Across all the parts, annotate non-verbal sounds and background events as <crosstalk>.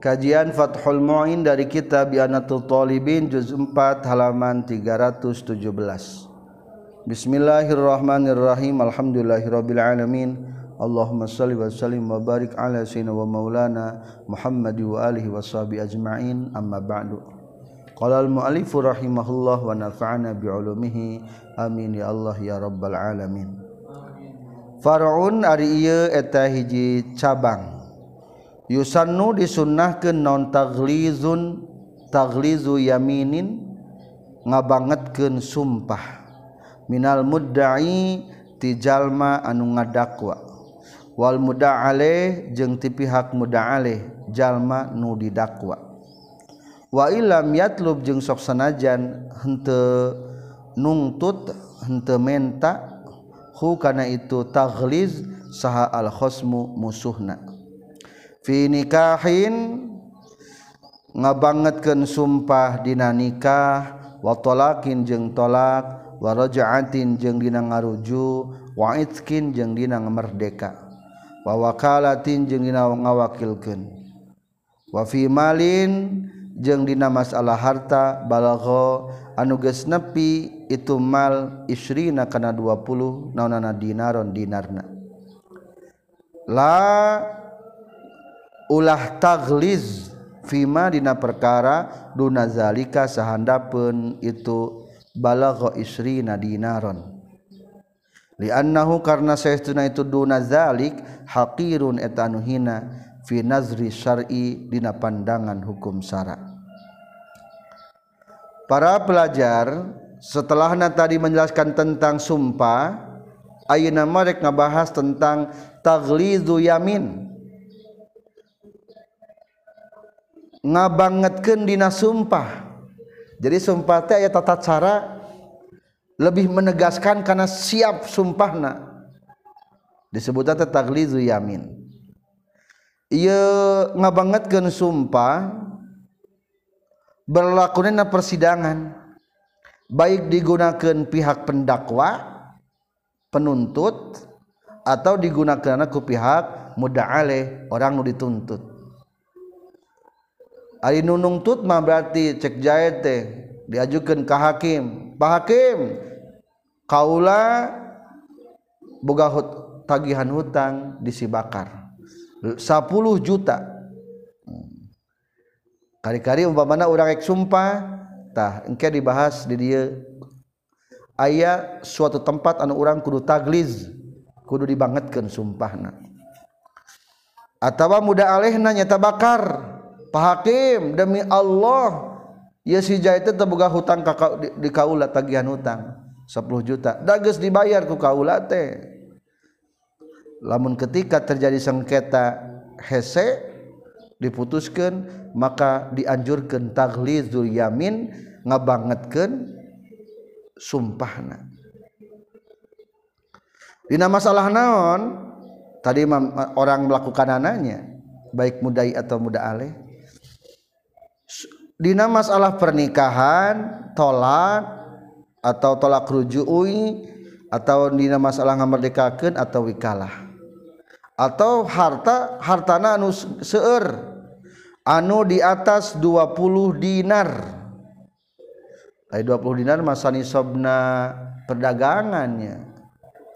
Kajian Fathul Mu'in dari kitab Yanatul Talibin Juz 4 halaman 317 Bismillahirrahmanirrahim. Alhamdulillahirrabbilalamin. Allahumma salli wa sallim wa barik ala sayyidina wa maulana Muhammad wa alihi wa sahbihi ajma'in. Amma ba'du. Qala al-mu'alifu rahimahullah wa nafa'ana bi'ulumihi. Amin ya Allah ya rabbal alamin. Far'un ari ieu eta hiji cabang. yusannu disunnahkeun non taglizun taglizu yaminin? Ngabangetkeun sumpah. Minal mudda'i ti jalma anu ngadakwa. Wal muda'ale jeung ti pihak muda'ale jalma nu didakwa. Wa ilam yatlub jeung sok sanajan henteu nungtut henteu menta hu kana itu tagliz saha al khosmu musuhna. finikahin ngabangetkan sumpah dina nikah watolakin jeng tolak warajaatin jeng dina ngaruju waitkin jeng dina merdeka wawakalatin jeng dina ngawakilkan wafi malin jeng dina masalah harta balagho anuges nepi itu mal isrina kana 20 naonana dinaron dinarna. La ulah tagliz fima dina perkara dunazalika sahandapun itu balagha isrina dinaron li'annahu karna saestuna itu dunazalik haqirun etanu hina fi nazri syar'i dina pandangan hukum syara. Para pelajar setelah tadi menjelaskan tentang sumpah ayeuna marek ngabahas tentang taglizu yamin ngabangetkeun dina sumpah. Jadi sumpah teh aya tata cara lebih menegaskan karena siap sumpahna. Disebut teh taglizu yamin. Ieu ngabangetkeun sumpah berlakunya persidangan. Baik digunakan pihak pendakwa penuntut atau digunakan ku pihak muda ale orang nu dituntut. Ari nunung tutma berarti cek jahit teh diajukan ke hakim. Pak hakim kaula boga hut, tagihan hutang disibakar. 10 juta. Hmm. Kari-kari umpamana orang rek sumpah tah engke dibahas di dia aya suatu tempat anu orang kudu tagliz kudu dibangetkeun sumpahna. Atawa muda alehna nyata bakar. pahakim demi Allah. Ya si jahit itu boga hutang kakak di, di kaula tagihan hutang. 10 juta. Dages dibayar ku kaula teh. Lamun ketika terjadi sengketa hese diputuskan maka dianjurkan taglizul yamin ngabangetkeun sumpahna. Dina masalah naon? Tadi orang melakukan anaknya baik mudai atau muda aleh. Dina masalah pernikahan tolak atau tolak rujui atau dina masalah ngamerdekakeun atau wikalah. Atau harta hartana anu seueur anu di atas 20 dinar. Ay 20 dinar masa nisabna perdagangannya.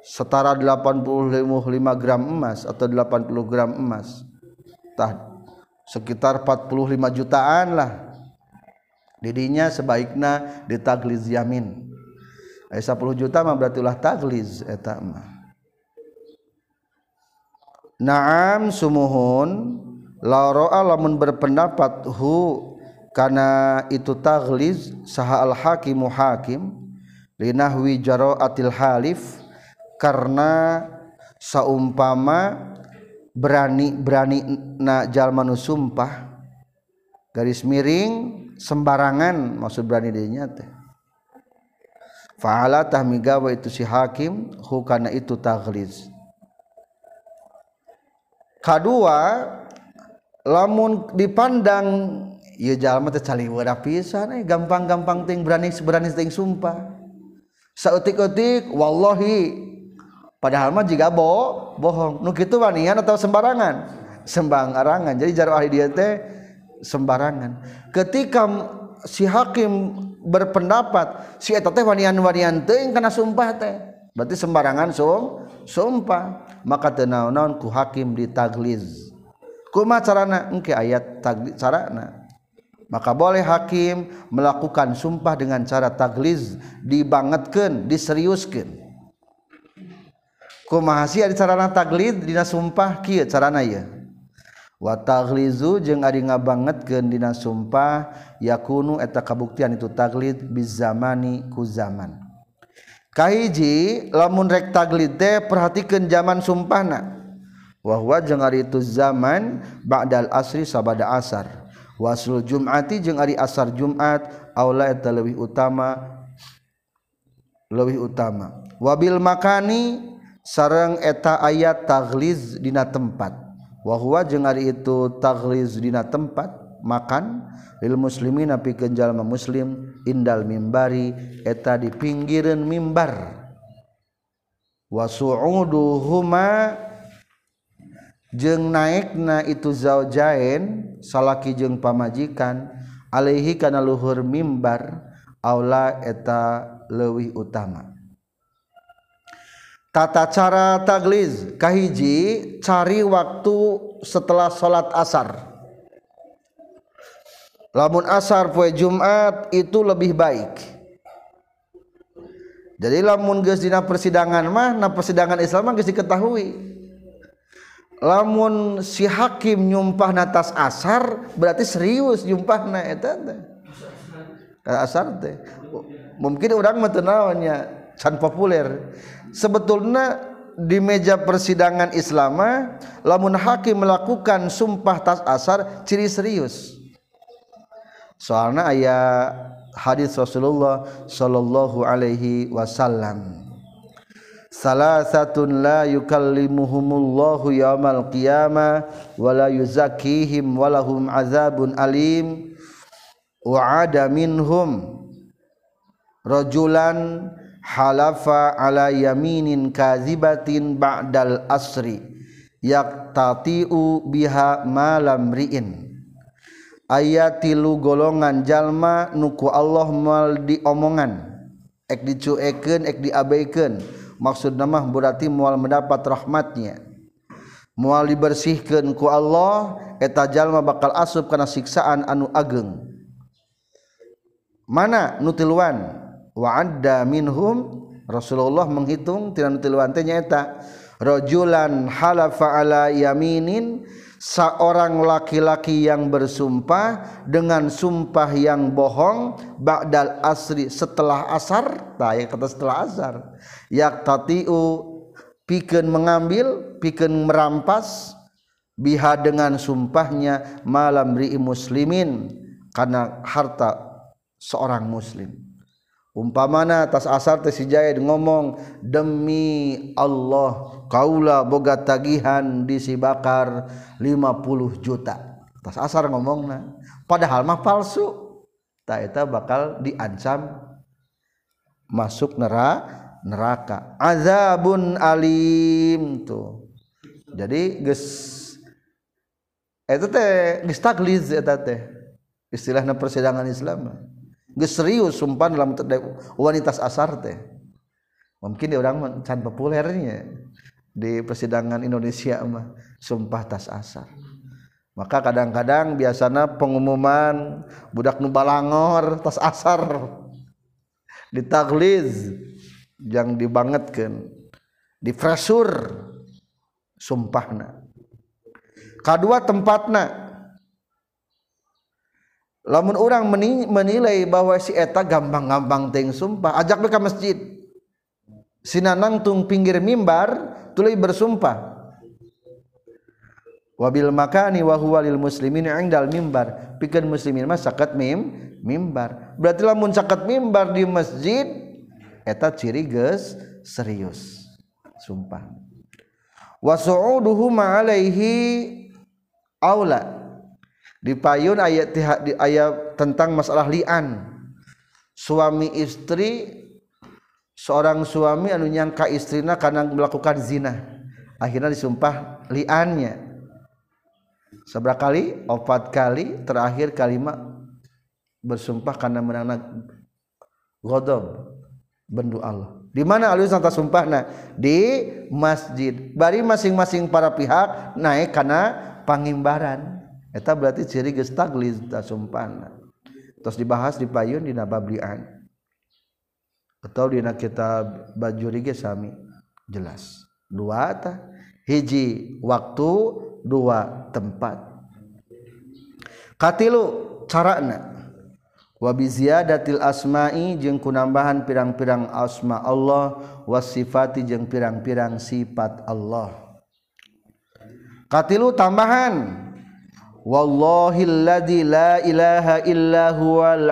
Setara 85 gram emas atau 80 gram emas. Tah sekitar 45 jutaan lah didinya sebaiknya ditagliz yamin. Aya 10 juta mah berarti ulah tagliz eta mah. Naam sumuhun. La lamun berpendapat hu kana itu tagliz saha al hakimu hakim linahwi jaraatil halif karena saumpama berani berani na jalma nu sumpah garis miring sembarangan maksud berani dinya teh. Fa'ala tahmigawa itu si hakim hukana itu tagliz kedua lamun dipandang ya jalma teh caliwara pisan eh gampang-gampang ting berani berani ting sumpah. Sautik-utik wallahi padahal mah jika bo bohong. Nu kitu wanian atau sembarangan? Sembarangan jadi jaru ahli dia teh sembarangan. Ketika si hakim berpendapat si eta teh wanian-wanian teuing kana sumpah teh berarti sembarangan sum sumpah. Maka teu naon ku hakim ditagliz. Kumaha carana? Engke ayat tagliz carana. Maka boleh hakim melakukan sumpah dengan cara tagliz dibangetkeun diseriuskeun. Kumaha sia carana taglid dina sumpah? Kieu carana ieu? watalizu jeung ari banget dina sumpah yakunu eta kabuktian itu taglid bizamani ku zaman. Kahiji lamun rek taglid teh perhatikeun zaman sumpahna. Wahwa jeung ari itu zaman ba'dal asri sabada asar. Wasul jum'ati jeung ari asar jumat aula eta leuwih utama leuwih utama. Wabil makani sareng eta ayat tagliz dina tempat. wahwa jeung ari itu taghliz dina tempat makan lil muslimin tapi kenjalma muslim indal mimbari eta di pinggiran mimbar. Wasu'uduhuma jeung naikna itu zaujain salaki jeung pamajikan alaihi kana luhur mimbar aula eta leuwih utama. tata cara tagliz kahiji cari waktu setelah sholat asar. Lamun asar poe Jumat itu lebih baik. Jadi lamun geus dina persidangan mah na persidangan Islam mah geus diketahui. Lamun si hakim nyumpah natas asar berarti serius nyumpahna eta teh. Asar teh. Mungkin orang mah teu naonnya can populer. Sebetulnya di meja persidangan Islama lamun hakim melakukan sumpah tas asar ciri serius. Soalnya ayat hadis Rasulullah sallallahu alaihi wasallam. Salah satun la yukallimuhumullahu yaumal qiyamah wala yuzakkihim walahum azabun alim. Wa ada minhum rajulan halafa ala yaminin kazibatin ba'dal asri yaqtati'u biha malam ri'in. Ayat tilu golongan jalma nuku Allah mal diomongan. Ek dicueken ek diabaikan. Maksud nama berarti mual mendapat rahmatnya. Mual dibersihkan ku Allah eta jalma bakal asup karena siksaan anu ageng. Mana nutiluan wa'adda minhum. Rasulullah menghitung tidak nutiluantenya eta rajulan halafa ala yaminin. Seorang laki-laki yang bersumpah dengan sumpah yang bohong ba'dal asri setelah asar. Tak ya kata setelah asar. Yaktatiu. Pikeun mengambil pikeun merampas. Biha dengan sumpahnya malam ri muslimin. Karena harta seorang muslim umpamana atas asar teh si Jaya ngomong demi Allah kaula boga tagihan di si bakar 50 juta. Atas asar ngomongna. Padahal mah palsu. Tak eta bakal diancam masuk neraka neraka. Azabun alim tuh. Jadi geus eta teh geus eta teh. Istilahna persidangan Islam serius sumpan dalam wanita asar teh. Mungkin dia orang can populernya di persidangan Indonesia mah sumpah tas asar. Maka kadang-kadang biasanya pengumuman budak nu balangor tas asar. Ditagliz yang dibangetkan difresur sumpahna. Kedua tempatna. Lamun orang menilai bahwa si eta gampang-gampang ting sumpah ajak mereka masjid. Sinanang tung pinggir mimbar tulai bersumpah. Wabil makani wa huwa lil muslimin indal mimbar. Pikeun muslimin mah sakat mim mimbar. Berarti lamun sakat mimbar di masjid eta ciri geus serius. Sumpah. Wa su'uduhu ma alaihi aula di payun ayat tentang masalah lian. Suami istri seorang suami anu nyangka istrina karena melakukan zina. Akhirnya disumpah liannya. Seberapa kali? Opat kali. Terakhir kalimat bersumpah karena menang godom bendu Allah. Di mana alus sumpah? Nah di masjid. Bari masing-masing para pihak naik karena pangimbaran eta berarti ciri geus tagliz sumpahna terus dibahas di payun dina bablian. Atau dina kitab bajuri ge sami. Jelas. Dua ta hiji waktu dua tempat. Katilu carana. Wabiziyadatil asma'i jeung kunambahan pirang-pirang asma Allah wasifati jeung pirang-pirang sifat Allah. Katilu tambahan wallahilladzi la ilaha illa huwal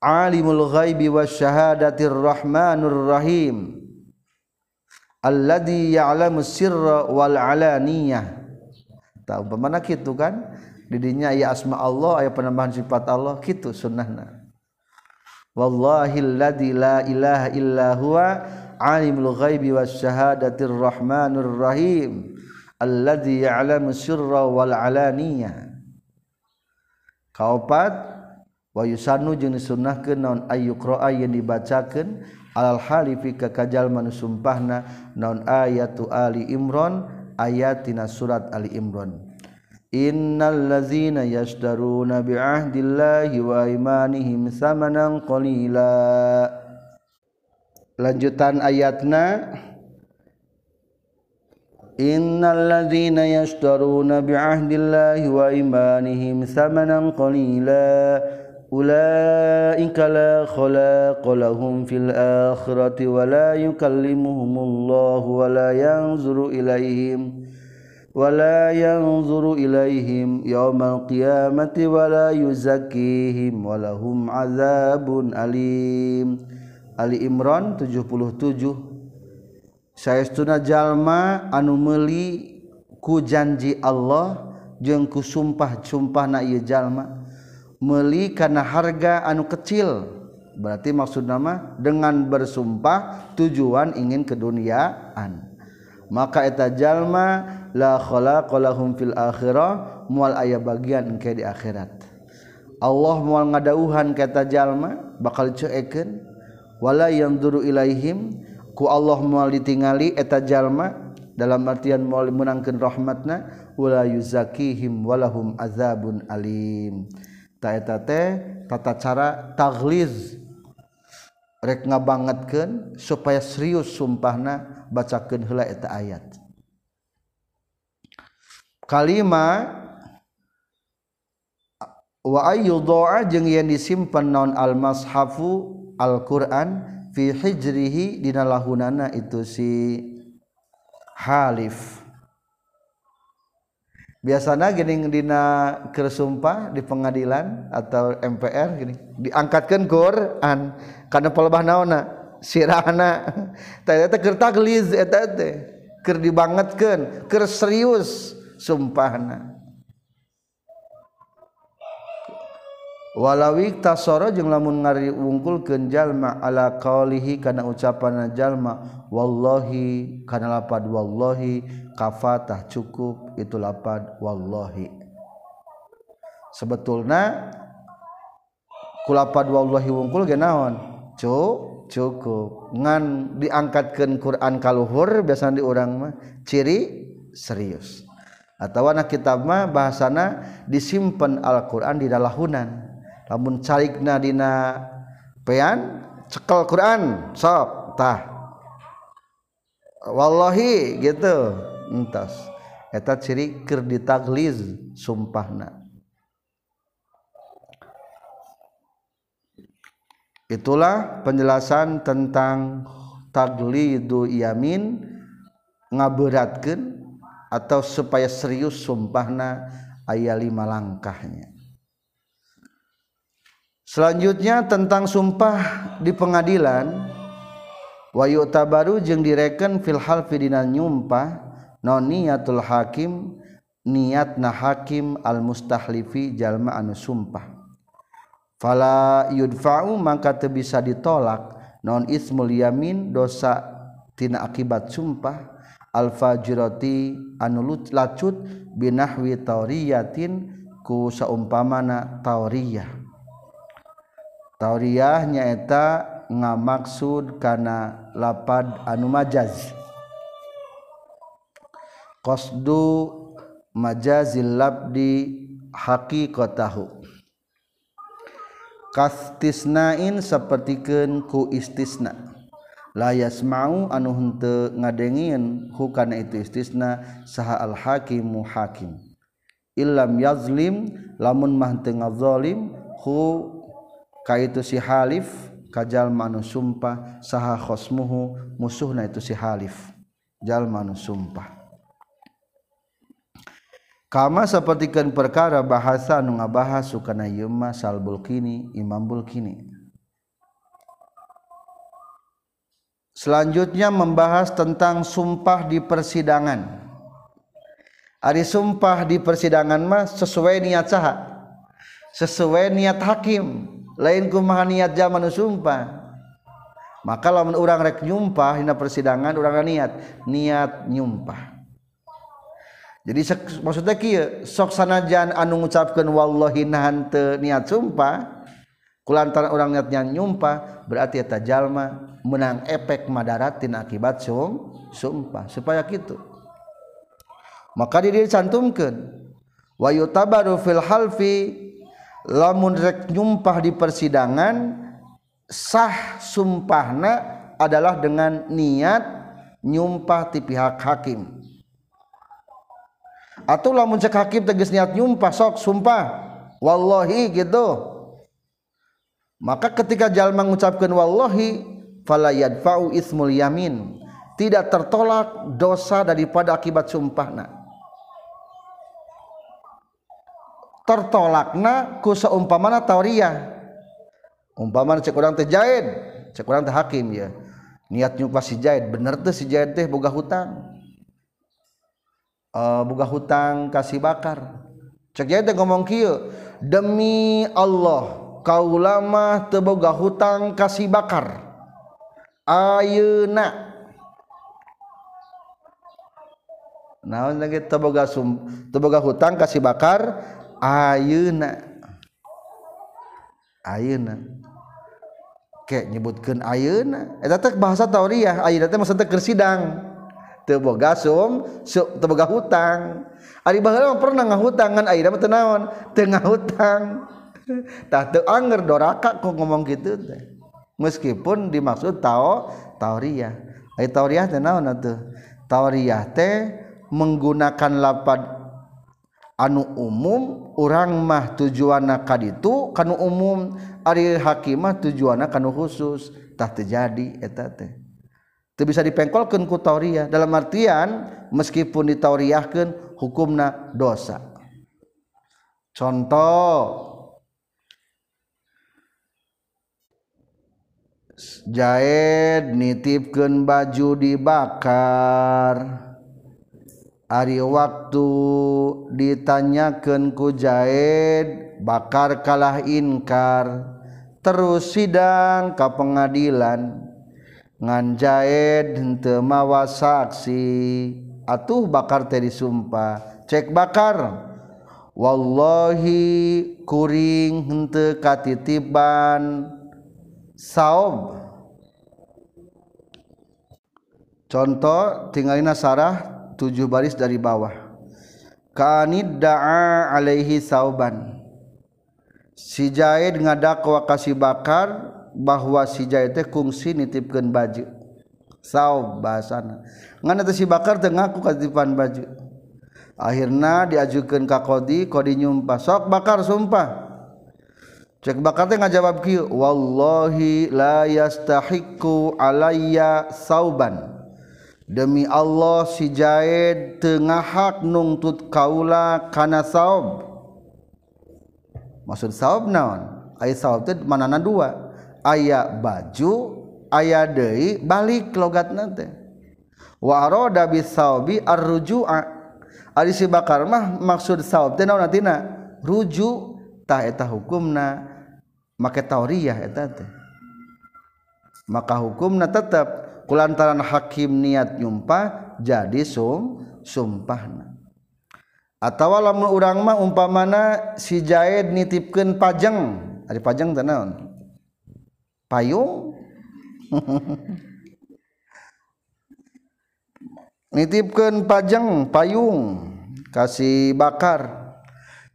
alimul ghaibi wasyahadatir rahmanur rahim ya'lamu sirra wal alaniyah tahu bagaimana kitu kan didinya aya asma Allah aya penambahan sifat Allah kitu sunnahna wallahilladzi la ilaha illa huwa alimul ghaibi wasyahadatir rahmanur rahim alladzi ya'lamu sirra wal alaniya kaopat wa yusannu jeung disunnahkeun naon ayyuqra yang dibacakeun? Alal halifi ka kajalman sumpahna naon ayatu ali imron ayatina surat ali imron innal ladzina yashtaruna bi'ahdillahi wa imanihim samanan qalila. Lanjutan ayatna إن الذين يشترون بعهد الله وإيمانهم ثمنا قليلا أولئك لا خلاق لهم في الآخرة ولا يكلمهم الله ولا ينظر إليهم ولا ينظر إليهم يوم القيامة ولا يزكيهم ولهم عذاب أليم. Ali Imran 77 saestuna jalma anu meuli ku janji Allah jeung ku sumpah-sumpahna ieu jalma. Meuli kana harga anu kecil. Berarti maksud nama dengan bersumpah tujuan ingin keduniaan. Maka eta jalma la khalaqalahum fil akhirah mual aya bagian engke di akhirat. Allah mual ngadauhan kata jalma bakal cuekeun wala yang duru ilaihim ku Allah mual ditingali eta jalma dalam artian mual menangkan rahmatna wala yuzakihim walahum azabun alim. Ta eta teh tata cara tagliz rek ngabangetkeun supaya serius sumpahna bacakeun heula eta ayat. Kalima wa ayyudha'a jeung yen disimpen naon al-mashafu Al-Qur'an fi hijrihi dina lahunana itu si halif. Biasanya gini dina kersumpah di pengadilan atau MPR gini diangkatkan Quran karena pelebah naona sirahana <laughs> teh kerta geliz eta teh ker dibangetkan ker serius sumpahna. walawi tasoro jeung lamun ngari wungkul kenjallma ala qaulihi kana ucapan jalma wallahi kana lapad wallahi kafatah cukup itu lapad wallahi. Sebetulna kulapad wallahi wungkul genaon cu cukup. Ngan diangkatkan Quran kaluhur biasanya di orang mah ciri serius. Atau anak kitab mah bahasana disimpan Al-Quran di dalahunan. Lamun carikna dina pean cekel Quran sok tah. Wallahi gitu. Entas. Eta ciri keur ditagliz sumpahna. Itulah penjelasan tentang taglidu yamin ngaberatkeun atau supaya serius sumpahna ayat lima langkahnya selanjutnya tentang sumpah di pengadilan wayu tabaru jeng direken fil halfi dina nyumpah non hakim niatna hakim al mustahlifi jalma anu sumpah. Fala yudfa'u maka teu bisa ditolak non ismul yamin dosa tina akibat sumpah alfajroti anu lacut binahwi tauriyatin ku saumpamana tauriyah tauriyah nyaeta ngamaksud kana lapad anu majaz. Qasdu majazil labdi haqiqatahu. Kastisnain sapertikeun ku istisna. La yasma'u anu henteu ngadengin hukana itu istisna saha al hakimu hakim. Illam yazlim lamun mah henteu ngazalim hu ka itu si halif kajal manu sumpah saha khosmuhu musuhna itu si halif jal manu sumpah kama sapertikeun perkara bahasa nu ngabahas sukana ieu salbul kini imam bulkini Selanjutnya membahas tentang sumpah di persidangan. Ari sumpah di persidangan mah sesuai niat saha? Sesuai niat hakim. lain kumaha niat zaman sumpah. Maka lamun urang rek nyumpah dina persidangan urang niat niat nyumpah. Jadi maksudnya kieu sok sanajan anu ngucapkeun wallahi nahan niat sumpah kulantaran orang niatnya nyumpah berarti eta jalma menang efek madaratin akibat sum sumpah. Supaya gitu maka diri cantumkan wa yutabaru fil halfi lamun rek nyumpah di persidangan sah sumpahna adalah dengan niat nyumpah ti pihak hakim. Atau lamun cek hakim tegas niat nyumpah sok sumpah. Wallahi gitu. Maka ketika jalma mengucapkan wallahi fala yadfa'u ismul yamin. Tidak tertolak dosa daripada akibat sumpahna tertolakna ku saumpamana tauriyah umpamana cek urang teh jaid cek urang teh hakim ya. Niat nyumpah si jaid bener teh si jaid teh boga hutang. Uh, boga hutang kasih bakar. Cek jaid teh ngomong kieu demi Allah kaulama teu boga hutang kasih bakar. Ayeuna. Naon lagi teboga sum teboga hutang kasih bakar ayeuna ayeuna ke nyebutkeun ayeuna eta eh, teh bahasa tauriah ayeuna teh maksudna keur sidang teu boga sum teu boga hutang ari baheula pernah ngahutang ngan ayeuna teu naon teu ngahutang <laughs> tah teu anger doraka kok ngomong kitu teh. Meskipun dimaksud tao tauriah ai tauriah teh naon atuh? Tauriah teh menggunakan lapad anu umum orang mah tujuana kaditu itu umum. Ari Hakimah tujuana khusus. Tah terjadi eta teh. Teu bisa dipengkolkeun ku tauriah dalam artian meskipun ditauriahkeun hukumna dosa. Contoh Jaed nitipkeun baju dibakar. Ari waktu ditanyakan kujahit bakar kalah inkar? Terus sidang ke pengadilan. Nganjahit temawa saksi. Atuh bakar tadi sumpah cek bakar. Walli kuringkatitiban saob contoh tinggalina sarah tujuh baris dari bawah. Kanid da'a alaihi sauban. Si Jaid ngadakwa kasih bakar bahwa si Jaid teh kungsi nitipkeun baju. Saub bahasana. Ngana teh si bakar teh ngaku katipan baju. Akhirna diajukeun ka kodi kodi nyumpah. Sok bakar sumpah. Cek bakar teh ngajawab kieu wallahi la yastahiqu alayya sauban demi Allah si Jaid tengahhak nungtut kaula kana saub. Maksud saub naon? Ayat saub itu manana dua. Ayat baju ayat deui balik logat nanti wa arada bis saubi arruju'a. Ari si bakar mah maksud saub teh naon atina? Ruju tah eta hukumna. Make tauriyah eta teh. Maka hukumna tetap kulantaran hakim niat nyumpah jadi sum sumpahna. Atawa lamun urang mah umpamana si Jaid nitipkeun pajeng. Ari pajeng teh naon? Payung? <laughs> Nitipkeun pajeng payung kasih bakar.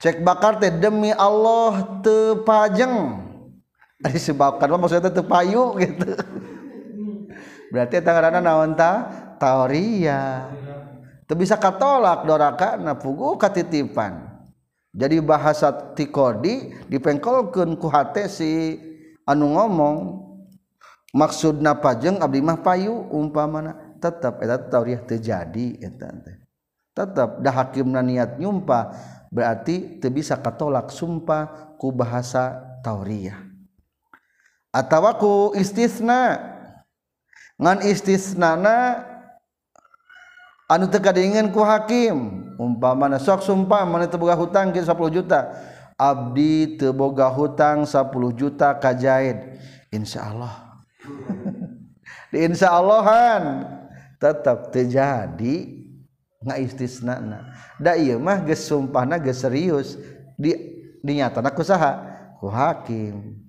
Cek bakar teh demi Allah tepajeng ari sebabkan maksudnya teu payu gitu <laughs> berarti tangan naon ta? Tauriya teu bisa katolak doraka napugu katitipan. Jadi bahasa tikodi dipengkolkeun ku hate si anu ngomong maksudna pajeng abdi mah payu umpamana. Tetap eta tauriah terjadi eta teh. Tetap dah hakimna niat nyumpah berarti teu bisa katolak sumpah ku bahasa tauriah atawa ku istisna. ngan istisnana anu teu diingin ku hakim. Umpama sok sumpah mana teboga hutang ke 10 juta. Abdi teboga hutang 10 juta ka jaid insyaallah <laughs> di insyaallahan tetap terjadi nggak istisnana. Da iya mah geus sumpahna geus serius. Di dinyatana ku saha? Ku hakim.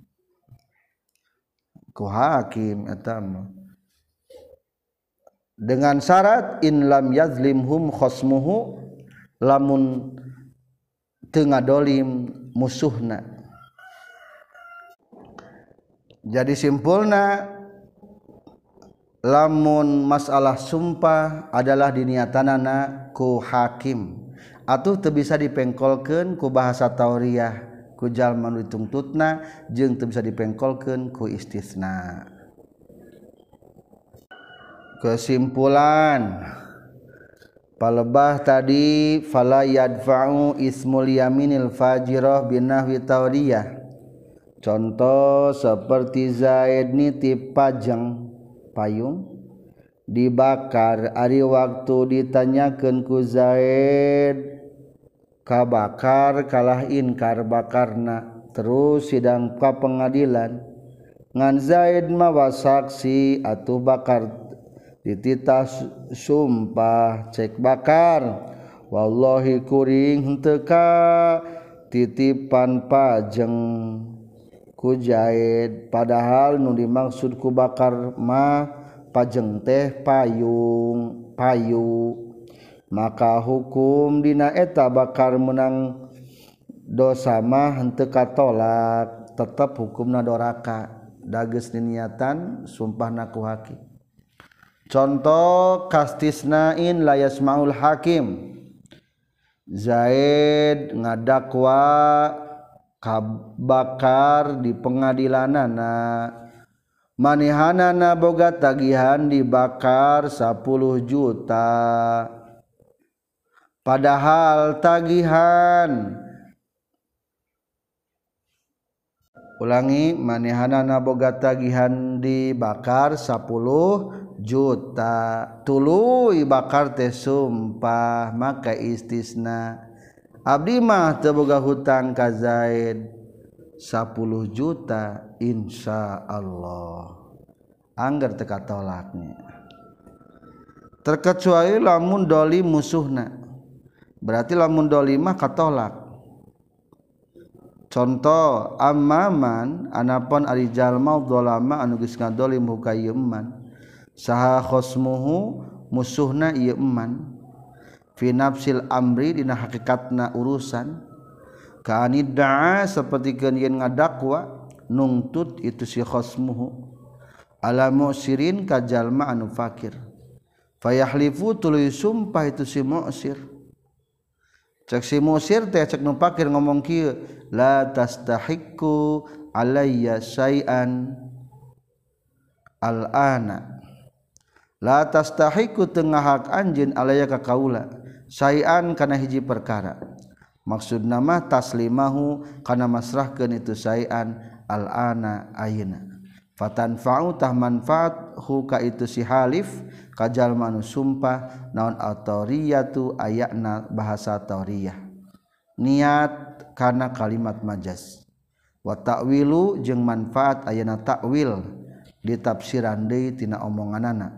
Ku hakim eta mah. dengan syarat in lam yazlimhum khosmuhu lamun tengah dolim musuhna. Jadi simpulna lamun masalah sumpah adalah diniatanana ku hakim. Atau teu bisa dipengkolkeun ku bahasa tauriah ku jalma nu jeung teu bisa dipengkolkeun ku istisna. Kesimpulan. Palebah tadi fala yadfa'u ismul yaminil fajirah binahwi tauriyah contoh seperti Zaid nitip pajang payung dibakar Ari waktu ditanyakan ku Zaid kabakar kalah inkar bakarna? Terus sidang ka pengadilan. Ngan Zaid mawa saksi atau bakar ditita sumpah cek bakar. Wallahi kuring teka titipan pajeng kujahit padahal nu dimaksud ku bakar mah pajeng teh payung payu. Maka hukum dina eta bakar menang dosa mah henteu katolak tetap hukumna doraka. Dages niatan sumpah naku haki. Contoh kastisnain layas maul Hakim. Zaid ngadakwa bakar di pengadilan nana manehana boga tagihan dibakar 10 juta. Padahal tagihan. Ulangi manehana boga tagihan dibakar 10 juta. Tulu bakar teh sumpah maka istisna. Abdimah terbuka hutang ka Zaid 10 juta Insya Allah Angger teka tolaknya terkecuali lamun doli musuhna. Berarti lamun doli mah katolak contoh amaman anapun ari jalma dolama anu geus ngadolim hukayeuman saha khosmuhu musuhna ieu eman. Nafsil Amri dina hakikatna urusan. Kanida seperti ke ngadakwa nungtut itu si khosmuhu. Alamu sirin kajallma anu fakir. Fayahlifu tulu sumpah itu si musir. Cek si musir teh cek nu fakir ngomong kieu la tastahiqu alayya syai'an. Al-ana la tastahiqu tengah hak anjeun alayya ka kaula sayan kana hiji perkara. Maksud nama taslimahu kana masrahkeun itu sayan al-ana ayeuna. Fatanfa'u tah manfaat hu ka itu si halif kajal manu sumpah naon autoriyatu ayakna bahasa tauriyah niat kana kalimat majas. Wa ta'wilu jeung manfaat ayana ta'wil ditafsirandaitina omongan anak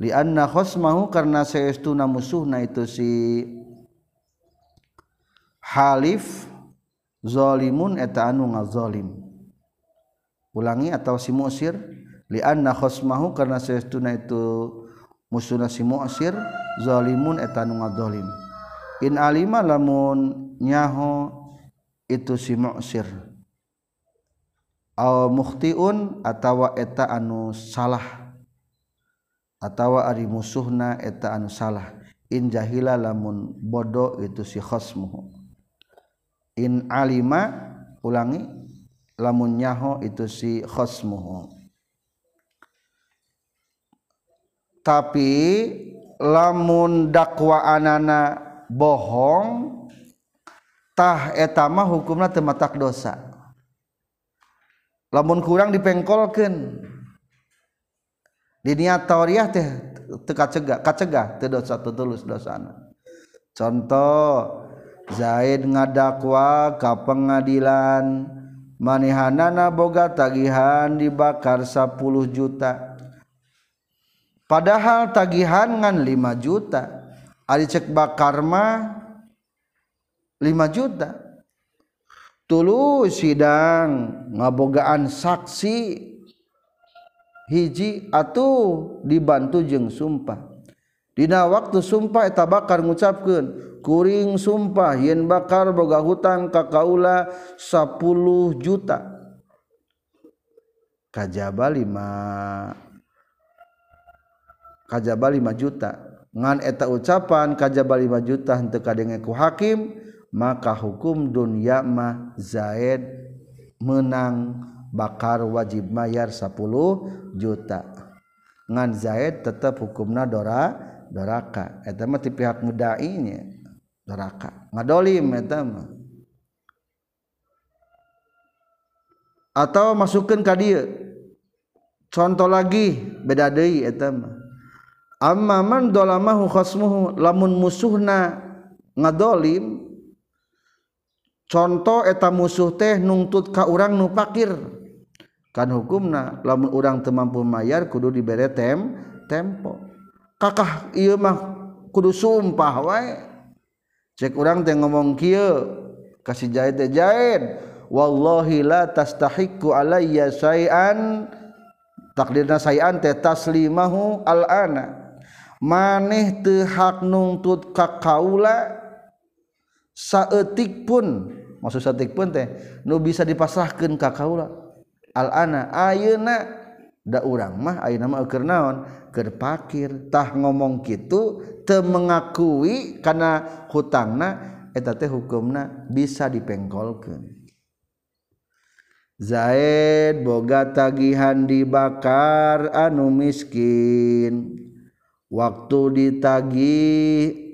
lianna khosmahu karena seestuna musuhna itu si halif zalimun eta anu ngazalim ulangi atau si musir. Lianna khosmahu karena seestuna itu musuhna si musir zalimun eta anu ngazalim in alima lamun nyaho itu si musir. Aw mukhtiun atawa eta anu salah. atawa ari musuhna eta anu salah. In jahila lamun bodoh itu si khosmuhu in alima ulangi lamun nyaho itu si khosmuhu tapi lamun dakwaanana bohong tah etama hukumna tematak dosa. Lamun kurang dipengkolkan di niat tauriah teh teka cegah kacegah teu dosa teu tulus dosana. Contoh Zaid ngadakwa ka pengadilan. Manehanana boga tagihan dibakar 10 juta. Padahal tagihan ngan 5 juta. Ari cek bakar mah 5 juta. Tulu sidang ngabogaan saksi hiji atuh dibantu jeung sumpah. Dina waktu sumpah eta bakar ngucapkeun kuring sumpah yen bakar boga hutang ka kaula 10 juta. Kajaba 5 kajaba 5 juta. Ngan eta ucapan kajaba 5 juta henteu kadenge ku hakim maka hukum dunya mah Zaid menang bakar wajib mayar 10 juta. Ngan Zaid tetap hukumna dora doraka. Eta mah ti pihak mudainya doraka. Ngadolim eta mah. Atau masukkan ka dia contoh lagi beda deui eta mah. Amma man dolamahu khasmuhu lamun musuhna ngadolim contoh eta musuh teh nungtut ka urang nu pakir. kan hukumna lamun urang teu mampu mayar kudu dibere tem tempo. Kakah ieu mah kudu sumpah wae. Cek urang teh ngomong kieu kasih jahit teh jahit wallahi la tastahiqu alayya syai'an. Takdirna syai'an teh taslimahu al ana maneh teu hak nuntut ka kaula saeutik pun maksud saeutik pun teh nu bisa dipasrahkeun ka kaula Al-ana ayeuna? Da urang mah ayeuna mah keur naon? Keur pakir tah ngomong kitu teu mengakui kana hutangna eta teh hukumna bisa dipengkolkeun. Zaid boga tagihan dibakar anu miskin. Waktu ditagih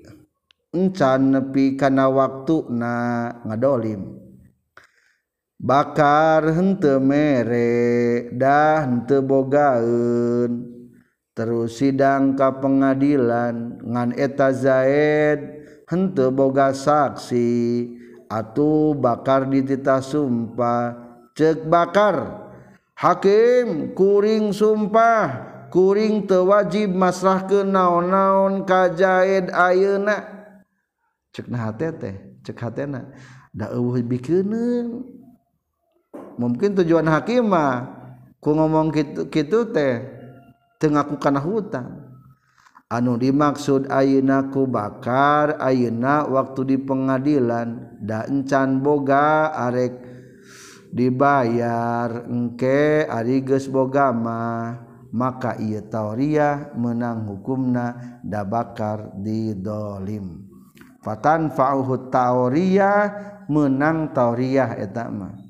encan nepi kana waktuna ngadolim. bakar hente mere dah hente bogaun terus sidang ka pengadilan ngan eta zaid hente boga saksi. Atuh bakar ditita sumpah cek bakar. Hakim kuring sumpah kuring tewajib masrah ke naon-naon ka zaid ayeuna. Cek nah hatete cek hatena da eueuh bikeun mungkin tujuan hakimah ku ngomong gitu, gitu teh tengaku kana hutang anu dimaksud ayenaku bakar ayeuna waktu di pengadilan da encan boga arek dibayar engke ari geus boga mah maka ieu tauriah menang hukumna da bakar di dolim. Fatan fa'uhu tauriah menang tauriah eta mah.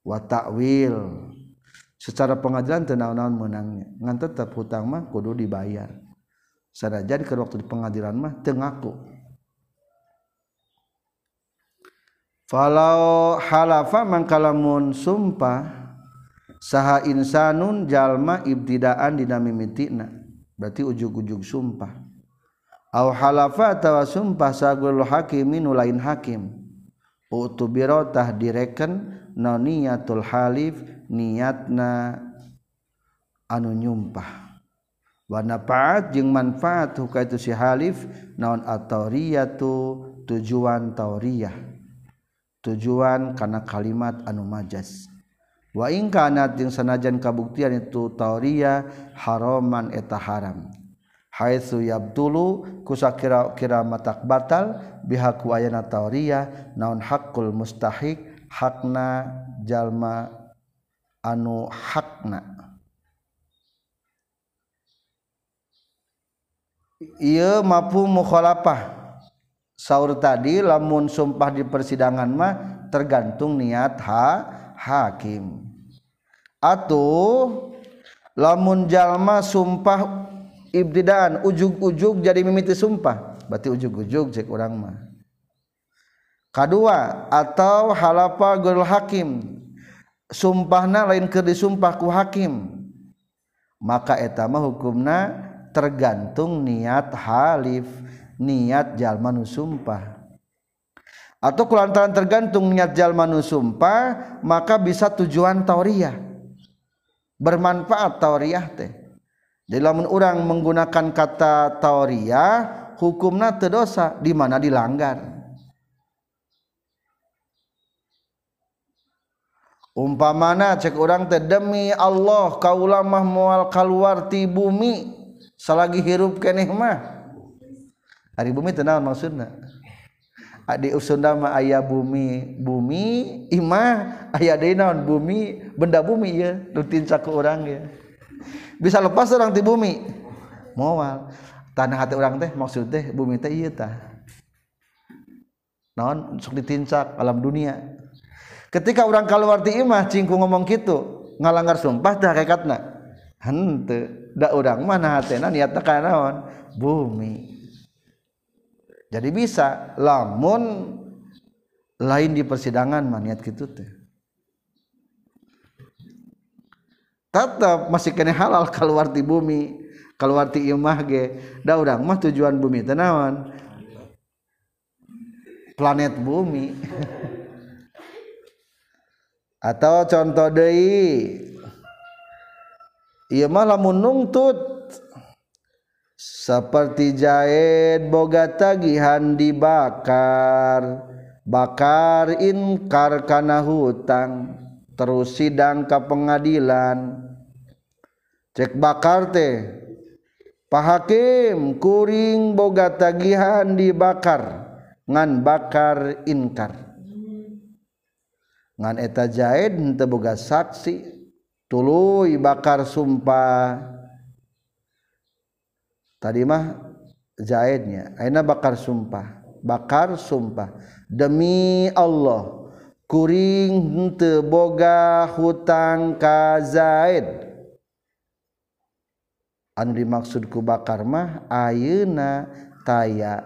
Watakwil secara pengadilan tenang-naon menangnya ngan tetap hutang mah kudu dibayar. Jadi ke waktu di pengadilan mah tengaku falau halafa mangkalamun sumpah saha insanun jalma ibtidaan dina mimitina berarti ujug-ujug sumpah. Au halafa atawa sumpah sagul hakimin lain hakim utubirotah direken no niatul halif niatna anu nyumpah. Warna paat jeung manfaat huka itu si halif naon atauriyatu tujuan tauriyah. Tujuan karena kalimat anu majas. Wa ingkanat jeung sanajan kabuktian itu tauriyah haroman eta haram. Haitsuyabdullu kusa kira-kira matak batal bihaku ayana tauria naon hakul mustahik hakna jalma anu hakna. Ia mampu mukhalafah. Sahur tadi lamun sumpah di persidangan mah tergantung niat ha hakim. Atau lamun jalma sumpah ibtidaan ujug-ujug jadi mimiti sumpah. Berarti ujug-ujug cek orang mah. Kedua atau halapa gurul hakim. Sumpahna lain ke disumpah ku hakim. Maka etama hukumna tergantung niat halif niat jalmanu sumpah. Atau kulantaran tergantung niat jalmanu sumpah maka bisa tujuan tauriah bermanfaat tauriah teh dalam orang menggunakan kata tauriah hukumna terdosa di mana dilanggar? Umpamana cek orang teh demi Allah kaulamah mual keluar ti bumi selagi hirup keneh mah. Bumi tenang maksudnya adik usunda mah ayah bumi bumi imah ayah denaun bumi benda bumi ya rutin saku orang ya bisa lepas orang di bumi. Moal tanah hati orang teh maksud teh bumi teh iya tah. Naon? Sok ditincak alam dunia. Ketika orang keluar ti imah cingku ngomong gitu ngalanggar sumpah tah rekatna hente da orang mana hatena niatna kana naon? Bumi. Jadi bisa lamun lain di persidangan mah niat gitu teh. Tetap masih kena halal keluar di bumi keluar di imah ge. Da urang mah tujuan bumi teh naon? Planet bumi. <laughs> Atau contoh deui ieu mah lamun seperti jahit boga tagihan dibakar bakar inkar kana hutang terus sidang ke pengadilan. Cek bakar teh. Pahakim kuring boga tagihan dibakar. Ngan bakar inkar. Ngan eta jaid henteu boga saksi. Tuluy bakar sumpah. Tadi mah jaidnya aina bakar sumpah? Bakar sumpah. Demi Allah. kuring teboga hutang ka Zaid. Anu dimaksud ku bakar mah ayeuna taya.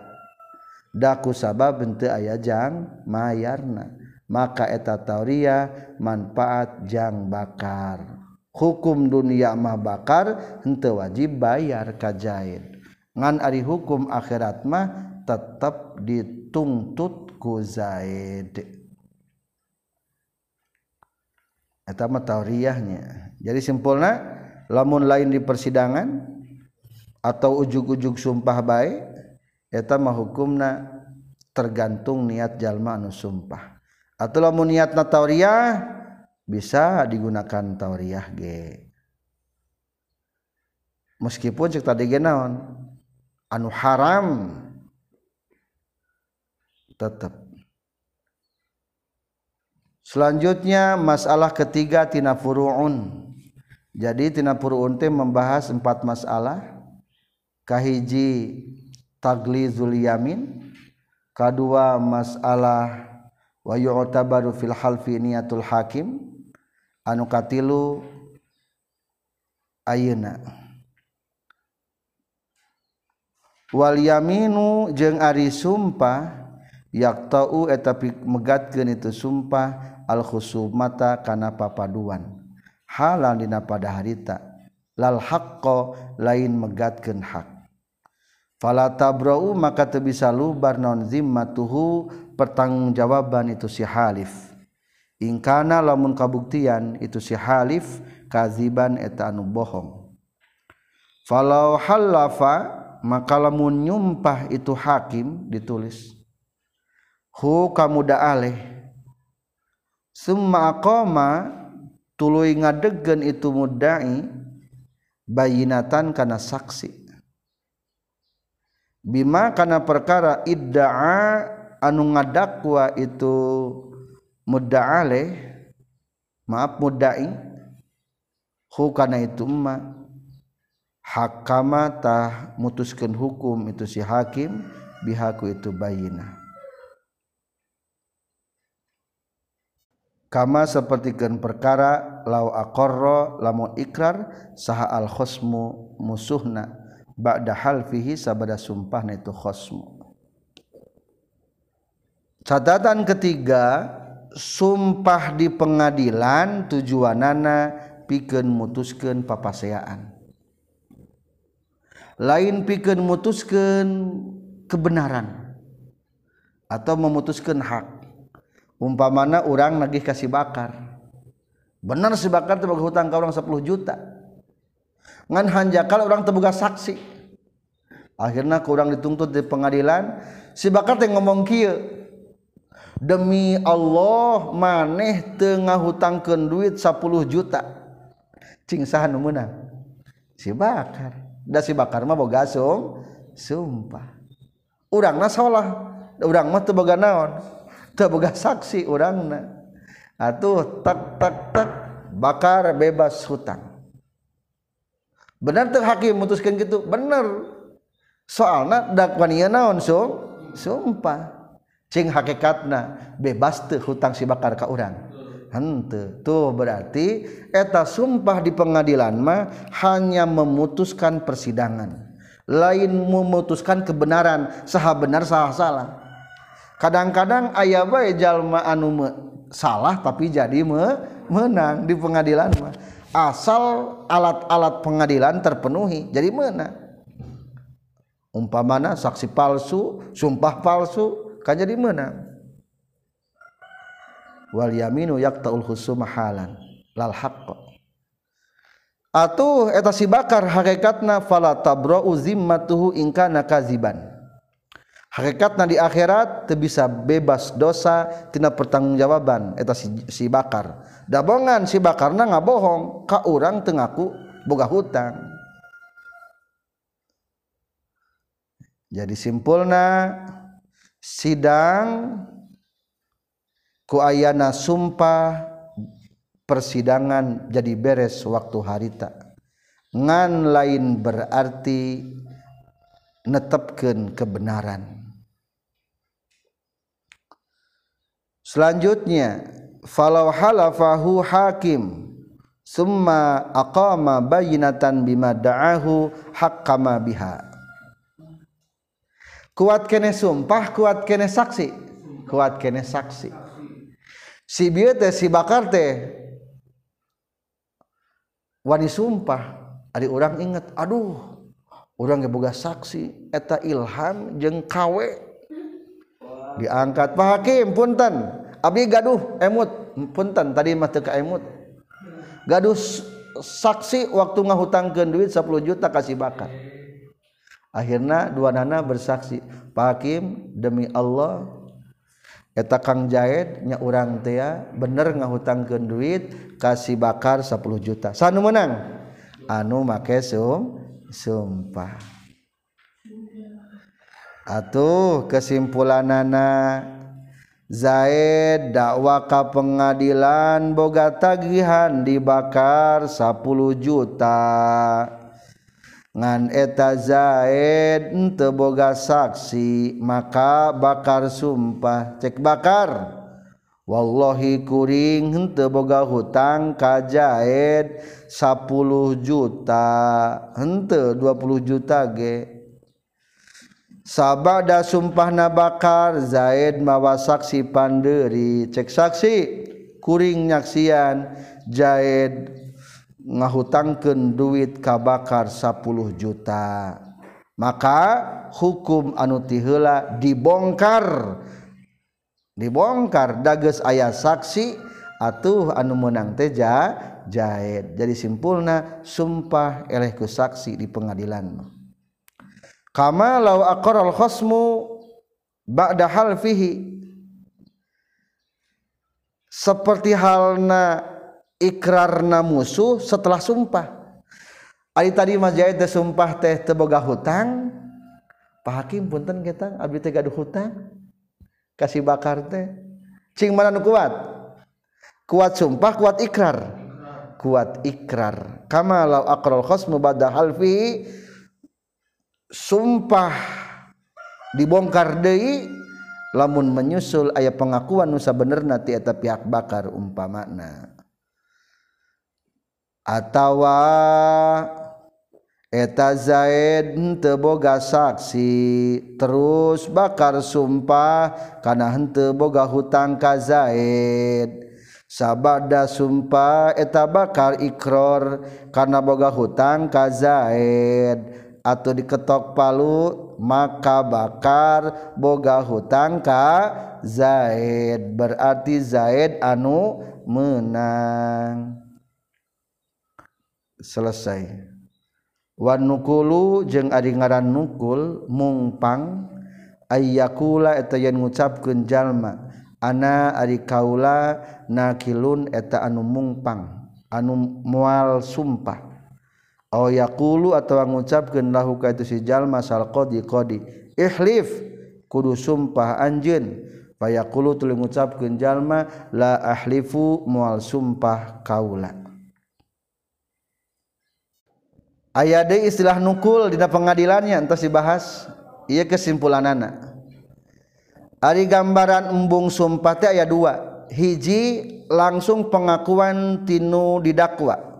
Daku sabab henteu aya jang mayarna. Maka eta tauria manfaat jang bakar. Hukum dunia mah bakar henteu wajib bayar ka Zaid. Ngan ari hukum akhirat mah tetap dituntut ku Zaid. Eta mah tauriyahnya. Jadi simpulna lamun lain di persidangan atau ujug-ujug sumpah baik eta mah hukumna tergantung niat jalma anu sumpah. Atau lamun niatna tauriyah bisa digunakan tauriah G meskipun cek tadi genaon anu haram tetap Selanjutnya masalah ketiga tina furu'un. Jadi tina furu'un teh membahas empat masalah. Kahiji taglizul yamin, kedua masalah wa yu'tabaru fil halfi niyatul hakim, anu katilu ayeuna. Wal yaminu jeung ari sumpah yak tahu tapi megatkan itu sumpah alkhusu mata karena papaduan. Halal dina pada harita. Lal hakko lain megatkan hak. Fala tabrau maka teu bisa lubar non zimmatuhu pertanggungjawaban itu si halif. Ingkana lamun kabuktian itu si halif kaziban etanu bohong. Falau halafa maka lamun nyumpah itu hakim ditulis hu kamu aleh. Summa aqama tuluy ngadegkeun itu mudda'i bayinatan kana saksi. Bima kana perkara idda'a anu ngadakwa itu muda'aleh maaf mudda'i hu kana itu ma hakama tah mutuskeun hukum itu si hakim bihaku itu bayinah. Kama sapertikeun perkara lau aqarra lamun ikrar saha al khosmu musuhna. Ba'da halfihi sabada sumpahna itu khosmu. Catatan ketiga sumpah di pengadilan tujuanana pikeun mutuskeun papaseaan lain pikeun mutuskeun kebenaran atau memutuskan hak umpamana orang nagih kasih bakar. Bener si bakar teu hutang ka urang 10 juta. Ngan hanjakal orang terbuka saksi. Akhirnya kurang dituntut di pengadilan si bakar teh ngomong kieu demi Allah maneh tengah hutangkeun duit 10 juta. Cing saha nu meunang? Si bakar. Da si bakar mah boga sumpah. Urangna salah urang mah teu boga naon? Teu boga saksi urangna atuh tak tak tak bakar bebas hutang. Benar teu hakim mutuskeun gitu bener. Soalna dakwanian naon sum? Sumpah. Hakikatna bebas tuh hutang si bakar kau orang tuh berarti eta sumpah di pengadilan mah hanya memutuskan persidangan. Lain memutuskan kebenaran. Sah benar salah-salah kadang-kadang ayah baik jalma anu salah tapi jadi me menang di pengadilan mah. Asal alat-alat pengadilan terpenuhi jadi menang. Umpamana saksi palsu sumpah palsu jadi menang. Wal yaminu yaqta'ul khusuma halan lal haqq atuh eta si bakar hakikatna fala tabra'u zimmatuhu in kana kaziban hakikatna di akhirat teu bisa bebas dosa tina pertanggungjawaban eta si, si bakar. Dabongan si bakarna ngabohong ka urang teu ngaku boga hutang. Jadi simpulna sidang kuayana sumpah persidangan jadi beres waktu harita. Ngan lain berarti netepkan kebenaran selanjutnya falau halafahu hakim summa aqama bayinatan bima da'ahu haqqama biha. Kuat kene sumpah kuat kene saksi kuat kene saksi. Si bieu teh si bakar teh wani sumpah. Ari urang inget aduh urang ge boga saksi eta ilham jeung kawe. diangkat. Pak Hakim punten. Abdi gaduh emut. Punten tadi mah teu emut gaduh saksi waktu ngahutangkeun duit 10 juta kasih bakar akhirnya dua nana bersaksi Pak Hakim demi Allah eta Kang Jaed nya urang teh bener ngahutangkeun duit kasih bakar 10 juta. Sanu menang? Anu make sum sumpah Atuh kesimpulan nana Zaid dakwa ka pengadilan boga tagihan dibakar 10 juta. Ngan eta Zaid ente boga saksi maka bakar sumpah cek bakar. Wallahi kuring hente boga hutang ka Zaid 10 juta. Hente 20 juta ge. sabada sumpah nabakar Zaid mawa saksi panderi. Cek saksi kuring nyaksian Zaid ngahutangkeun duit kabakar 10 juta. Maka hukum anu tiheula dibongkar. Dibongkar dages ayah saksi atuh anu menang teja jahit jadi simpulna sumpah elehku saksi di pengadilan kama law al khasmu ba'da halfihi. Seperti halna ikrarna musuh setelah sumpah. Ari tadi jahit teh sumpah teh teu boga hutang. Pak Hakim punten kita abdi teh gaduh hutang. Kasih bakar teh. Cing mana kuat? Kuat sumpah kuat ikrar. Kuat ikrar. Kama law aqral khasmu ba'da halfi sumpah dibongkar Dei lamun menyusul aya pengakuan nusa bener ti eta pihak bakar umpamakna atawa eta Zaid teboga saksi terus bakar sumpah karena hente boga hutang ka Zaid. Sabada sumpah eta bakar ikror karena boga hutang ka Zaid. atau diketok palu maka bakar boga hutang ka Zaid. Berarti Zaid anu menang. Selesai. Wan nukulu jeung ari ngaran nukul mungpang ayyakula eta yen ngucapkeun jalma. Ana ari kaula nakilun eta anu mungpang anu mual sumpah. Aw yaqulu atawa ngucapkeun lahu ka itu si jalma sal qadi. Qadi ihlif kudu sumpah anjeun. Fayaqulu tuluy ngucapkeun jalma la ahlifu mual sumpah kaula. Aya deui istilah nukul dina pengadilannya entos dibahas ieu kesimpulanana. Ari gambaran embung sumpah teh aya dua. Hiji langsung pengakuan tinu didakwa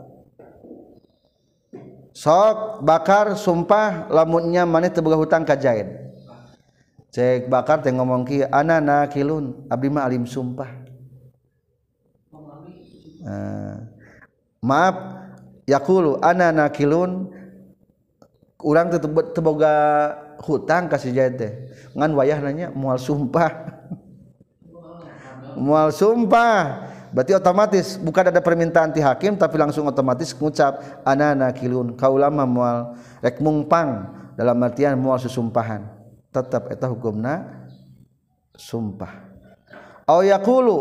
sok bakar sumpah lamunnya maneh teu hutang ka Zaid. Cek bakar teh ngomong ki anana kilun abdi mah alim sumpah. Uh, maaf yakulu anana kilun urang teu teboga hutang ka si Zaid teh. Ngan wayah nanya moal sumpah. <laughs> Moal sumpah. Berarti otomatis bukan ada permintaan ti hakim tapi langsung otomatis ngucap anana kilun kaulama mual. Rek mungpang dalam artian mual susumpahan tetap eta hukumna sumpah. Au yaqulu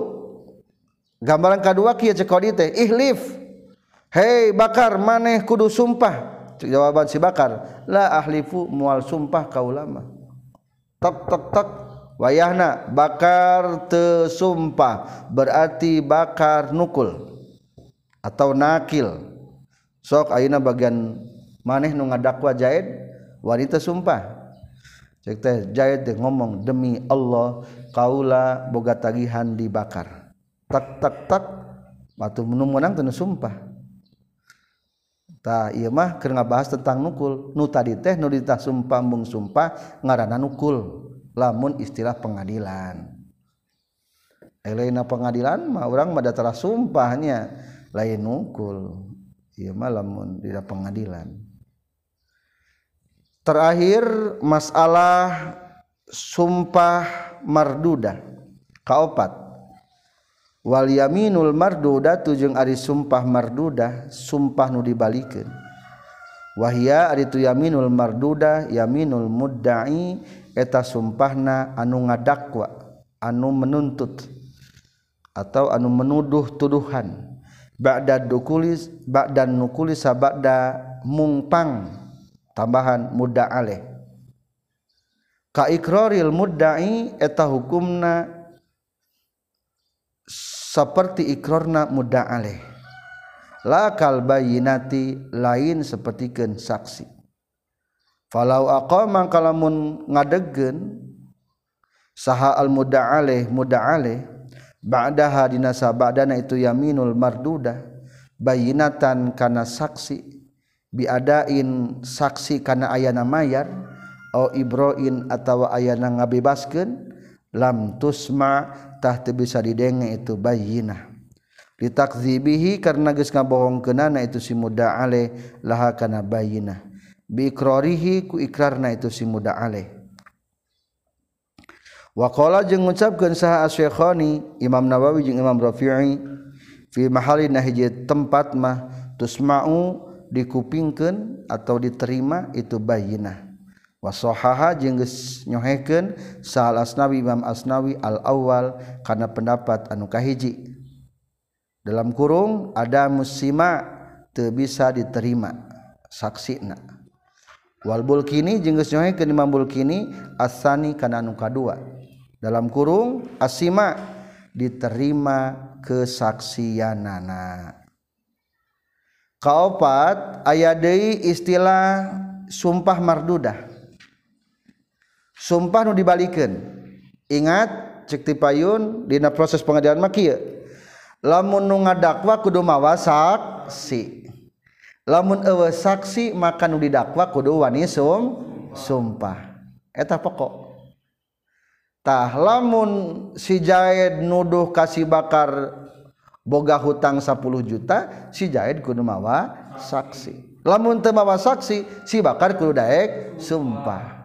gambaran kedua kieu cek teh ihlif. Hei bakar maneh kudu sumpah. Jawaban si bakar la ahlifu mual sumpah kaulama. Tok tok tok wayahna bakar tesumpah berarti bakar nukul atau nakil. Sok ayeuna bagian maneh nu ngadakwa Zaid wanita sumpah. Cek teh Zaid teh ngomong demi Allah kaula boga tagihan dibakar. Tak tak tak. Batu nu menang teu sumpah. Tah ieu mah keur ngabahas tentang nukul. Nu tadi teh nu ditah sumpah mung sumpah ngaranna nukul lamun istilah pengadilan. Elena pengadilan mah orang mah datara sumpahnya. Lain nukul ieu mah lamun di pengadilan. Terakhir masalah sumpah marduda. Kaopat. Wal yaminul marduda tujung ari sumpah marduda sumpah nu dibalikeun. wahia aritu yaminul marduda yaminul mudda'i eta sumpahna anu ngadakwa anu menuntut atau anu menuduh tuduhan. Ba'da dukulis ba'da nukuli sabada mungpang tambahan mudda aleh. Ka ikraril mudda'i eta hukumna seperti ikrarna mudda aleh. lakal bayinati lain sepertikan saksi. Falau aqama kalamun ngadegen saha al muda'aleh muda'aleh ba'daha dina sabadana itu yaminul marduda bayinatan kana saksi biadain saksi kana ayana mayar au ibroin atawa ayana ngabebaskeun lam tusma tah teu bisa didenge itu bayinah. ditakzibihi karena geus ngabohongkeunana itu si muda ale laha kana bayinah biikrarihi ku ikrarna itu si muda ale. Waqala jeung ngucapkeun saha asy-syekhani Imam Nawawi jeung Imam Rafi'i fi mahali nahije tempat mah tusma'u dikupingkeun atau diterima itu bayinah wasohaha jeung geus nyohekeun saal asnawi Imam Asnawi al-awwal kana pendapat anu kahiji. dalam kurung ada musima teu bisa diterima saksina. Wal bulkini jeung geus nyohekeun Imam Bulkini asani kana anu kadua. Dalam kurung asima diterima kesaksianana. Kaopat aya deui istilah sumpah mardudah. Sumpah nu dibalikeun ingat cek ti payun dina proses pengadilan mah kieu. lamun nu ngadakwa kudu mawa saksi. Lamun ewe saksi maka nu didakwa kudu wani sum sumpah. Eta pokok. Tah lamun si Jaed nuduh kasih bakar boga hutang 10 juta si Jaed kudu mawa saksi. Lamun teu mawa saksi si bakar kudu daek sumpah.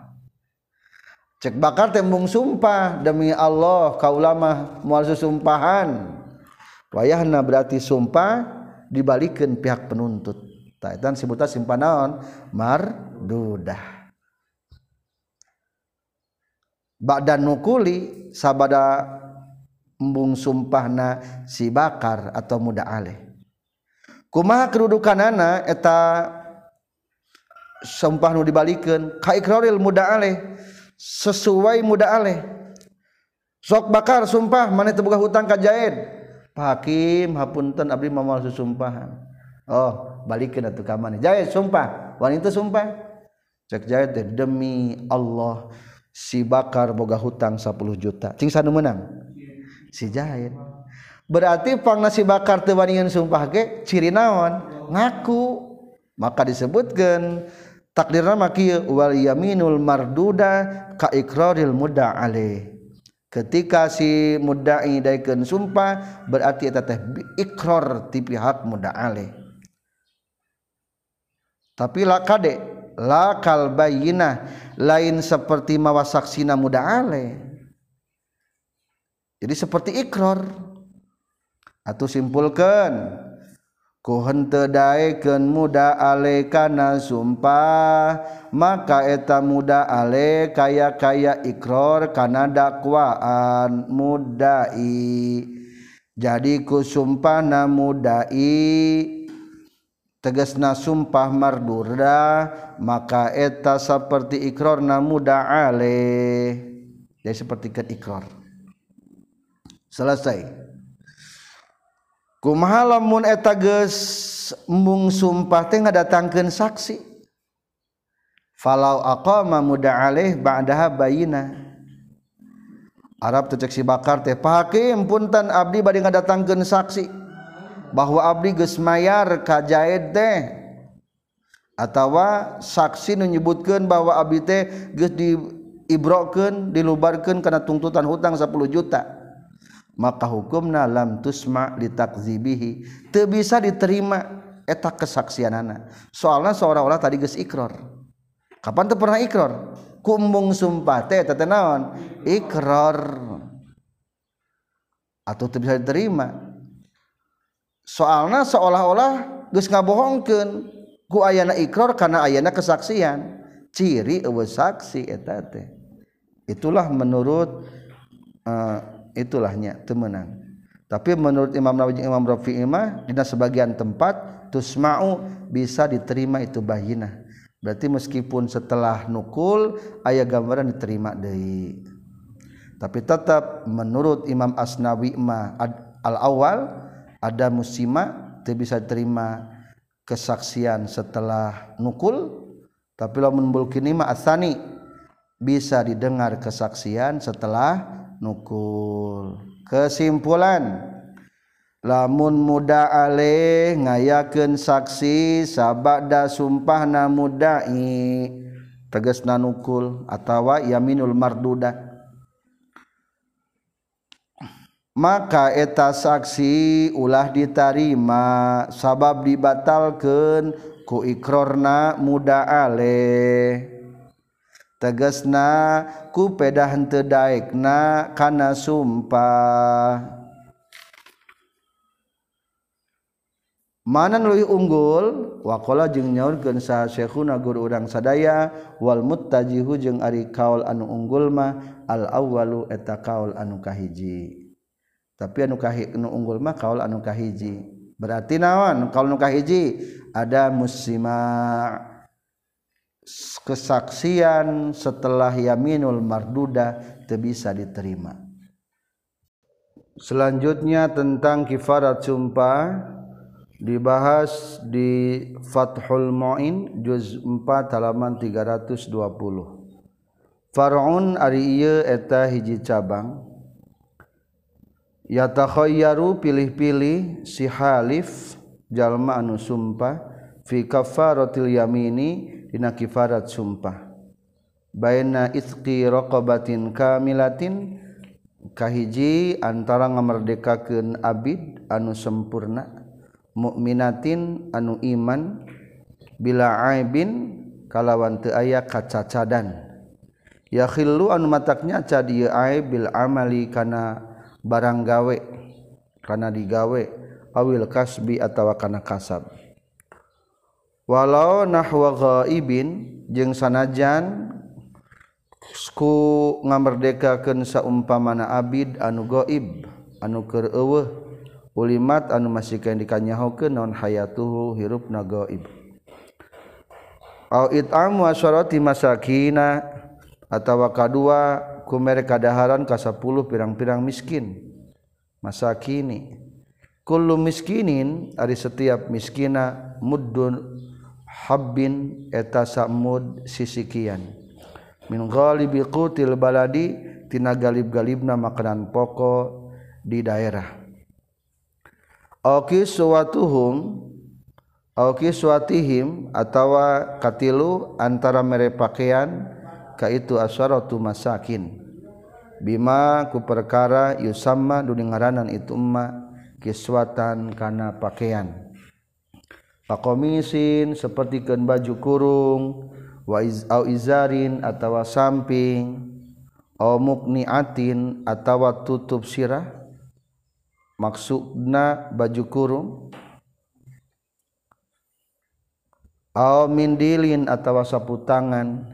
Cek bakar tembung sumpah demi Allah kaulamah mual sumpahan. Wayahna berarti sumpah dibalikin pihak penuntut. Tak sebutan simpan naon? Mardudah. Ba'dan nukuli sabada embung sumpahna si bakar atau muda aleh kumaha kedudukan anak eta sumpah nu dibalikin? Ka ikraril muda aleh sesuai muda aleh sok bakar sumpah mana terbuka hutang kajahid Pak Hakim hapunten abdi mamal susumpahan oh balikin atuh ka mana? jahit sumpah. Wanita sumpah? Cek jahit teh demi Allah si bakar boga hutang 10 juta. Cing sanu menang? Si jahit. Berarti pangna si bakar teu wani sumpah ge ciri naon? Ngaku. Maka disebutkan takdirna makieu wal yaminul marduda ka ikraril muda alaih ketika si mudai daikan sumpah berarti eta teh ikror ti pihak mudaale tapi la kade la kalbayinah lain seperti mawasaksina mudaale jadi seperti ikror. Atau simpulkan hente daken muda alekana sumpah maka eta muda ale kaya kaya ikror kana dakwaan mudai. Jadi ku sumpana mudai tegesna sumpah mardurda maka eta seperti ikror na muda ale. Jadi seperti ikror. Selesai. kumaha lamun eta geus mung sumpah teh ngadatangkeun saksi? Falau aqama muda alaih ba'daha bayina. Arab tecek si bakar teh Pak Hakim punten abdi bade ngadatangkeun saksi? Bahwa abdi geus mayar ka Jaid teh. Atawa saksi nu nyebutkeun bahwa abdi teh geus diibrokeun dilubarkeun kana tuntutan hutang 10 juta. Maka hukum nalam tusma ditakzibihi teu bisa diterima eta kesaksian anak soalnya seorang-orang tadi geus ikrar kapan tuh pernah ikrar kumbung sumpah teh teh naon? Ikrar atau teu bisa diterima. Soalnya seolah-olah geus ngabohongkeun. Ku ayana ikrar karena ayana kesaksian. Ciri eueuh saksi eta teh. Itulah menurut uh, itulahnya temenang. Tapi menurut Imam Nawawi Imam Rafi'i mah dina sebagian tempat tusma'u bisa diterima itu bayinah berarti meskipun setelah nukul ayat gambaran diterima deui. Tapi tetap menurut Imam Asnawi mah al awal ada musima tidak bisa diterima kesaksian setelah nukul. Tapi lamun bulkini mah asani bisa didengar kesaksian setelah nukul. Kesimpulan lamun muda Ale ngayaken saksi sabada sumpah na mudai teges nanukul atawa yaminul marduda. Maka eta saksi ulah ditarima sabab dibatalkan ku ikrorna muda ale. tegesna ku peda tedaik daekna kana sumpah. Manan lebih unggul wakola jeung nyaurkeun sa syekhuna guru urang sadaya wal muttajihu jeung ari kaul anu unggul mah al awwalu eta kaul anu kahiji. Tapi anu kahi anu unggul mah kaul anu kahiji. Berarti naon? Kaul anu kahiji? Ada muslimah kesaksian setelah yaminul marduda bisa diterima. Selanjutnya tentang kifarat sumpah dibahas di Fathul Mu'in juz 4 halaman 320 Far'un ari ieu eta hiji cabang. Yatakhayyaru pilih-pilih si halif jalma anu sumpah fi kafaratil yamini dina kifarat sumpah. Baina itqi raqabatin kamilatin kahiji antara ngamerdekakeun abid anu sempurna mukminatin anu iman bila aibin kalawan teu aya kacacadan. Yakhillu anu mataknya cad ieu aib bil amali kana barang gawe kana digawe awil kasbi atawa kana kasab. walau nahwa ghaibin jeung sanajan ku ngamerdekakeun saumpamana abid anu gaib anu keur eueuh ulimat anu masih kain dikanyahokeun naon hayatuhu hirupna gaib au itam wa masakina atawa kadua ku mere kadaharan ka 10 pirang-pirang miskin. Masakini. Kullu miskinin ari setiap miskina muddun habbin eta samud sisikian. Min ghalibi qutil baladi tina galib-galibna makanan pokok di daerah. Oki suwatuhum Oki suwatihim atawa katilu antara mere pakaian kaitu aswaratu masakin. Bima ku perkara yusamma duning itu emma kiswatan kana pakaian Pakkomisin sepertikan baju kurung waizarin atautawa samping mukniatin atautawa tutup sirah. Maksudna baju kurung. Au mindilin atawa sapu tangan.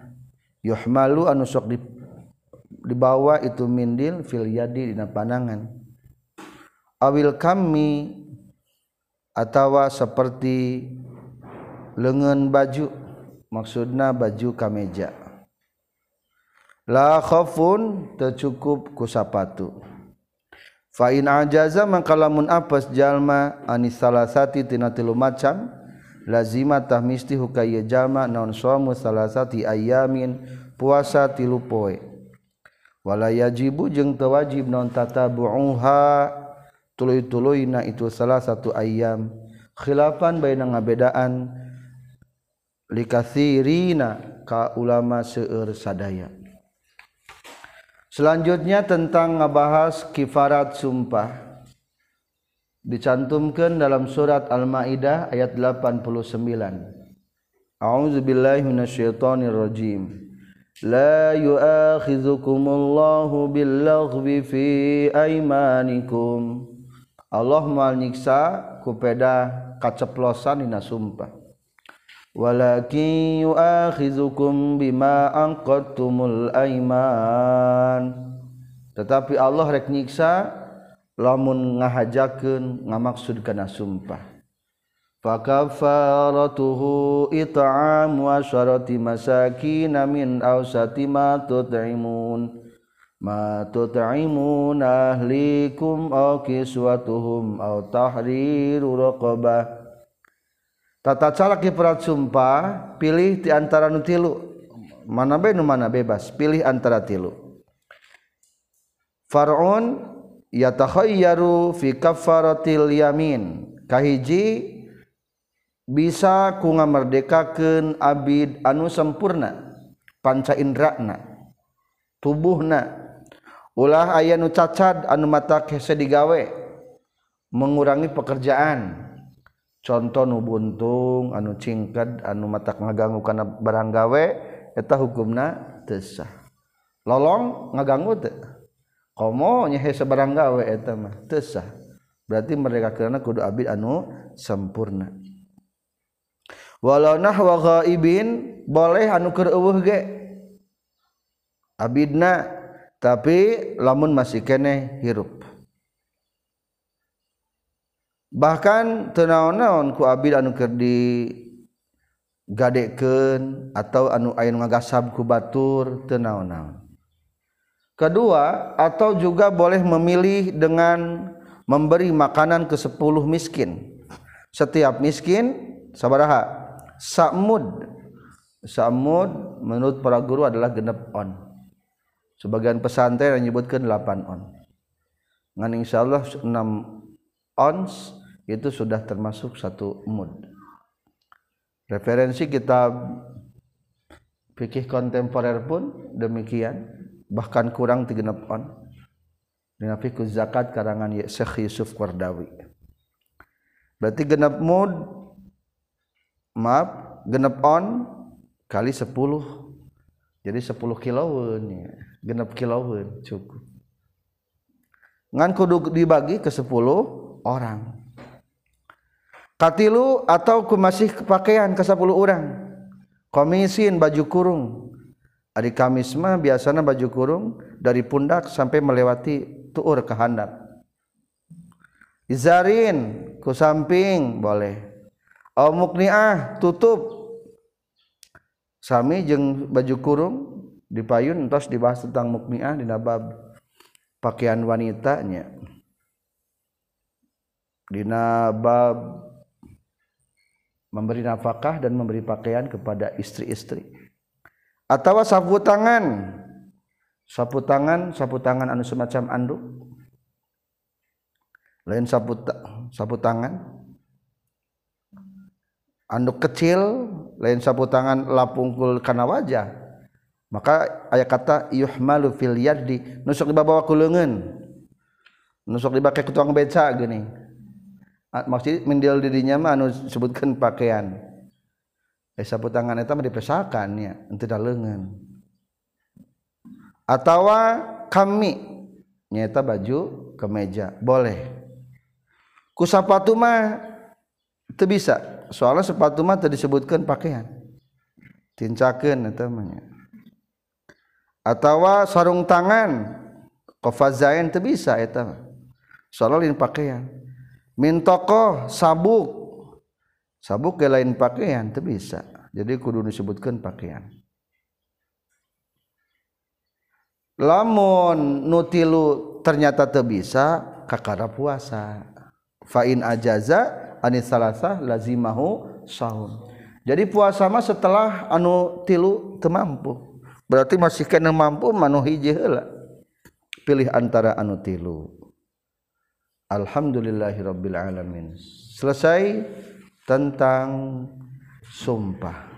Yuhmalu anu sok di, dibawa itu mindil fil yadi dina panangan awil kami atawa seperti lengan baju maksudna baju kameja. La khaufun tercukup ku sapatu. Fa in ajaza mangkalamun apes jalma anis salasati tina tilu macam lazima tahmisti hukaya jalma naon suamu salasati ayamin puasa tilu poe. Wala yajibu jeung tewajib non tatabuha buha tulu-tulu na itu salah satu ayam khilafan bai na ngabedaan likasirina ka ulama seueur sadaya Selanjutnya tentang ngebahas kifarat sumpah. Dicantumkan dalam surat Al-Maidah ayat 89. A'udzu billahi minasyaitonir rajim. La yu'akhidzukumullahu billaghwi fi aymanikum. Allah mal nyiksa ku peda kaceplosan dina sumpah. walakin yu'akhizukum bima anqadtumul aiman. Tetapi Allah rek nyiksa lamun ngahajakeun ngamaksud kana sumpah. Fa kafaratuhu wa syarati masakin min awsati ma tut'imun ma tut'imun ahlikum aw kiswatuhum aw tahriru raqabah. Tata cara kifarat sumpah pilih di antara nu tilu. Mana bae nu mana bebas pilih antara tilu. Far'un yatakhayyaru fi kaffaratil yamin. Kahiji bisa ku ngamerdekakeun abid anu sempurna panca indrana tubuhna. ulah aya nu cacad anu mata hese digawe. Mengurangi pekerjaan. Contoh nu buntung anu cingked anu mata ngaganggu kana barang gawe eta hukumna teu sah. Lolong ngaganggu teu. Komo nyehe sebarang gawe eta mah teu sah. Berarti mereka karena kudu abid anu sempurna walau nahwa ghaibin boleh anu keur eueuh ge? Abidna. tapi lamun masih kene hirup. Bahkan tenaon-naon ku abid anu keur di gadekeun atau anu ayeuna ngagasab ku batur tenaon-naon. Kedua atau juga boleh memilih dengan memberi makanan ke sepuluh miskin. Setiap miskin sabaraha samud. Samud menurut para guru adalah genep on. Sebagian pesantren yang menyebutkan 8 on. Ngan insyaallah 6 ons itu sudah termasuk satu mud referensi kitab fikih kontemporer pun demikian bahkan kurang 3 on. Dina fiqh zakat karangan Syekh Yusuf Qardawi. Berarti genap mud maaf genap on kali 10 jadi 10 kiloun ya. genep kiloan cukup. Ngan kudu dibagi ke 10 orang. Katilu atau ku masih pakaian ke 10 orang komisin baju kurung. Adi kamis mah biasanya baju kurung dari pundak sampai melewati tuur ke handap. Izarin ku samping boleh. Au mukniah tutup. Sami jeung baju kurung dipayun entos dibahas tentang mukniah di bab pakaian wanitanya. Dina bab memberi nafkah dan memberi pakaian kepada istri-istri. Atau sapu tangan. Sapu tangan sapu tangan anu semacam anduk. Lain sapu sapu tangan. Anduk kecil lain sapu tangan lapungkul kana wajah maka ayat kata yuhmalu fil yadi nusuk dibawa ku leungeun nusuk dibake ku tukang beca geuning maksud mendil dirinya mah anu sebutkeun pakaian. Eh sapu tangan eta mah dipesakan ya. Henteu da leungeun atau kami nyata baju ke meja boleh. Ku sepatu mah itu bisa. Soalnya sepatu mah tadi pakaian. Tincakeun eta atau sarung tangan. Kofazain itu bisa eta. Soalnya lain pakaian. Mintoko sabuk. Sabuk ke lain pakaian itu bisa. Jadi kudu disebutkan pakaian. Lamun nutilu ternyata ter bisa kakara puasa. Fain ajaza anis salahsa lazimahu sahun. Jadi puasa mah setelah anu tilu temampu berarti masih kena mampu manu hiji heula. Pilih antara anu tilu. Alhamdulillahirabbil alamin. Selesai tentang sumpah.